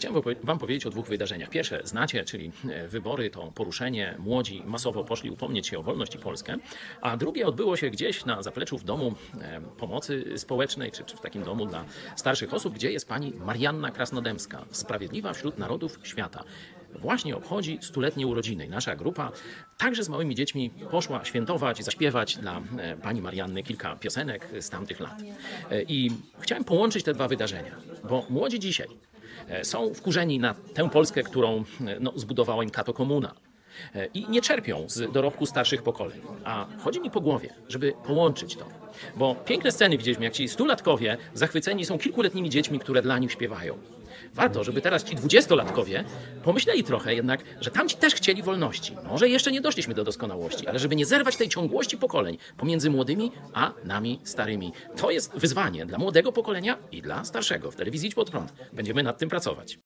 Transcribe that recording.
Chciałem wam powie- Wam powiedzieć o dwóch wydarzeniach. Pierwsze znacie, czyli e, wybory, to poruszenie, młodzi masowo poszli upomnieć się o wolność i Polskę, a drugie odbyło się gdzieś na zapleczu w domu e, pomocy społecznej, czy, czy w takim domu dla starszych osób, gdzie jest pani Marianna Krasnodębska, sprawiedliwa wśród narodów świata. Właśnie obchodzi stuletnie urodziny. Nasza grupa także z małymi dziećmi poszła świętować, zaśpiewać dla e, pani Marianny kilka piosenek z tamtych lat. I chciałem połączyć te dwa wydarzenia, bo młodzi dzisiaj są wkurzeni na tę Polskę, którą e, no, zbudowała im Kato Komuna. E, I nie czerpią z dorobku starszych pokoleń. A chodzi mi po głowie, żeby połączyć to. Bo piękne sceny widzieliśmy, jak ci stulatkowie zachwyceni są kilkuletnimi dziećmi, które dla nich śpiewają. Warto, żeby teraz ci dwudziestolatkowie pomyśleli trochę jednak, że tamci też chcieli wolności. Może jeszcze nie doszliśmy do doskonałości, ale żeby nie zerwać tej ciągłości pokoleń pomiędzy młodymi a nami starymi. To jest wyzwanie dla młodego pokolenia i dla starszego. W telewizji Idź Pod Prąd będziemy nad tym pracować.